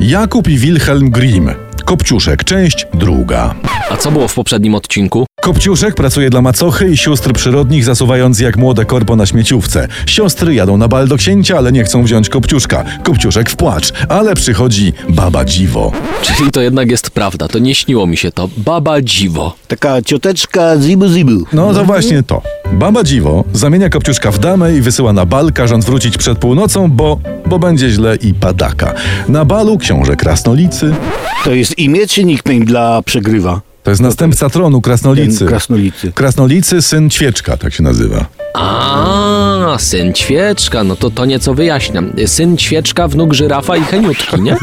Jakub i Wilhelm Grimm. Kopciuszek, część druga. A co było w poprzednim odcinku? Kopciuszek pracuje dla macochy i sióstr przyrodnich, zasuwając jak młode korpo na śmieciówce. Siostry jadą na bal do księcia, ale nie chcą wziąć Kopciuszka. Kopciuszek w płacz, ale przychodzi baba dziwo. Czyli to jednak jest prawda, to nie śniło mi się to. Baba dziwo. Taka cioteczka zibu zibu. No to właśnie to. Baba dziwo zamienia Kopciuszka w damę i wysyła na bal, każąc wrócić przed północą, bo, bo będzie źle i padaka. Na balu książę Krasnolicy. To jest imię czy nickname dla przegrywa? To jest następca tronu Krasnolicy. Krasnolicy. Krasnolicy, syn Ćwieczka, tak się nazywa. A, syn Ćwieczka, no to to nieco wyjaśniam. Syn Ćwieczka, wnuk żyrafa i heniutki, nie?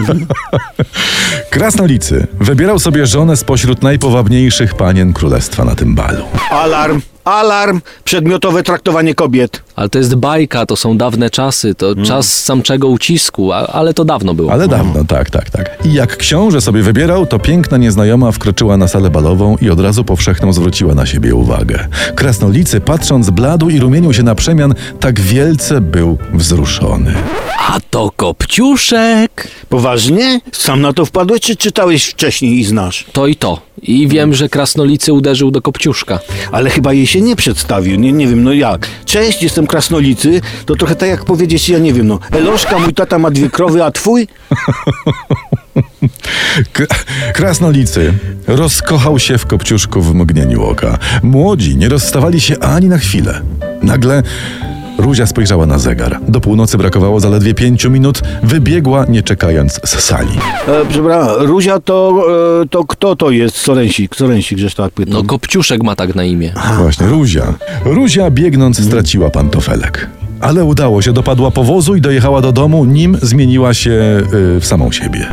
Krasnolicy wybierał sobie żonę spośród najpowabniejszych panien królestwa na tym balu. Alarm, alarm, przedmiotowe traktowanie kobiet. Ale to jest bajka, to są dawne czasy, to czas samczego ucisku, a, ale to dawno było. Ale dawno, tak, tak, tak. I jak książę sobie wybierał, to piękna nieznajoma wkroczyła na salę balową i od razu powszechną zwróciła na siebie uwagę. Krasnolicy, patrząc bladł i rumienił się na przemian, tak wielce był wzruszony. A to Kopciuszek! Poważnie? Sam na to wpadłeś, czy czytałeś wcześniej i znasz? To i to. I wiem, że Krasnolicy uderzył do Kopciuszka. Ale chyba jej się nie przedstawił, nie, nie wiem, no jak. Cześć, jestem Krasnolicy, to trochę tak jak powiedzieć, ja nie wiem, no. Eloszka, mój tata ma dwie krowy, a twój? K- Krasnolicy rozkochał się w Kopciuszku w mgnieniu oka. Młodzi nie rozstawali się ani na chwilę. Nagle Ruzia spojrzała na zegar. Do północy brakowało zaledwie pięciu minut. Wybiegła, nie czekając z sali. E, przepraszam, Ruzia to, e, to kto to jest? Sorensik, Sorensik, żeś tak pytał. No Kopciuszek ma tak na imię. Właśnie, Ruzia. Ruzia biegnąc straciła pantofelek. Ale udało się, dopadła powozu i dojechała do domu, nim zmieniła się y, w samą siebie.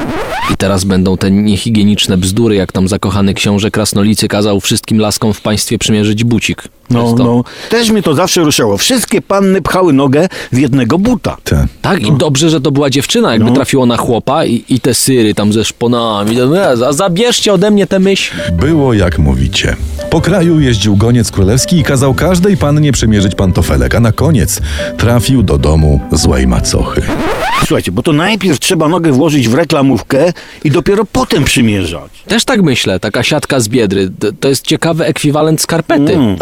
I teraz będą te niehigieniczne bzdury, jak tam zakochany książę Krasnolicy kazał wszystkim laskom w państwie przymierzyć bucik. No, no. Też mnie to zawsze ruszało. Wszystkie panny pchały nogę w jednego buta. Te. Tak, i dobrze, że to była dziewczyna, jakby No. trafiło na chłopa i, i te syry tam ze szponami. e, za- Zabierzcie ode mnie te myśli. Było jak mówicie. Po kraju jeździł goniec królewski i kazał każdej pannie przymierzyć pantofelek, a na koniec trafił do domu złej macochy. Słuchajcie, bo to najpierw trzeba nogę włożyć w reklamówkę i dopiero potem przymierzać. Też tak myślę, taka siatka z biedry. To, to jest ciekawy ekwiwalent skarpety. Mm.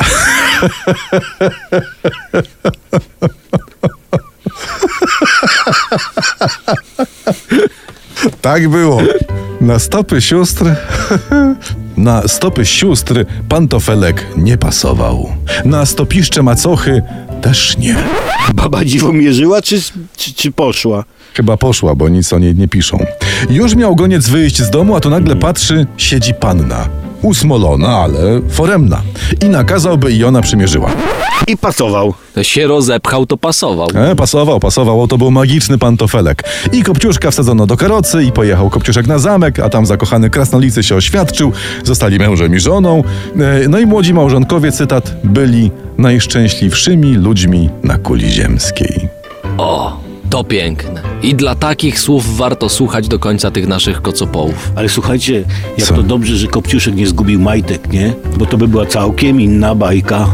Tak było. Na stopy sióstr. Na stopy sióstr pantofelek nie pasował. Na stopiszcze macochy też nie. Baba dziwo mierzyła, czy, czy, czy poszła? Chyba poszła, bo nic o niej nie piszą. Już miał goniec wyjść z domu, a tu nagle patrzy, siedzi panna. Usmolona, ale foremna. I nakazał, by i ona przymierzyła. I pasował. To się rozepchał, to pasował. E, pasował, pasował, to był magiczny pantofelek. I Kopciuszka wsadzono do karocy i pojechał Kopciuszek na zamek, a tam zakochany krasnolicy się oświadczył, zostali mężem i żoną. E, no i młodzi małżonkowie, cytat, byli najszczęśliwszymi ludźmi na kuli ziemskiej. O, to piękne. I dla takich słów warto słuchać do końca tych naszych kocopołów. Ale słuchajcie, jak Co? to dobrze, że Kopciuszek nie zgubił majtek, nie? Bo to by była całkiem inna bajka.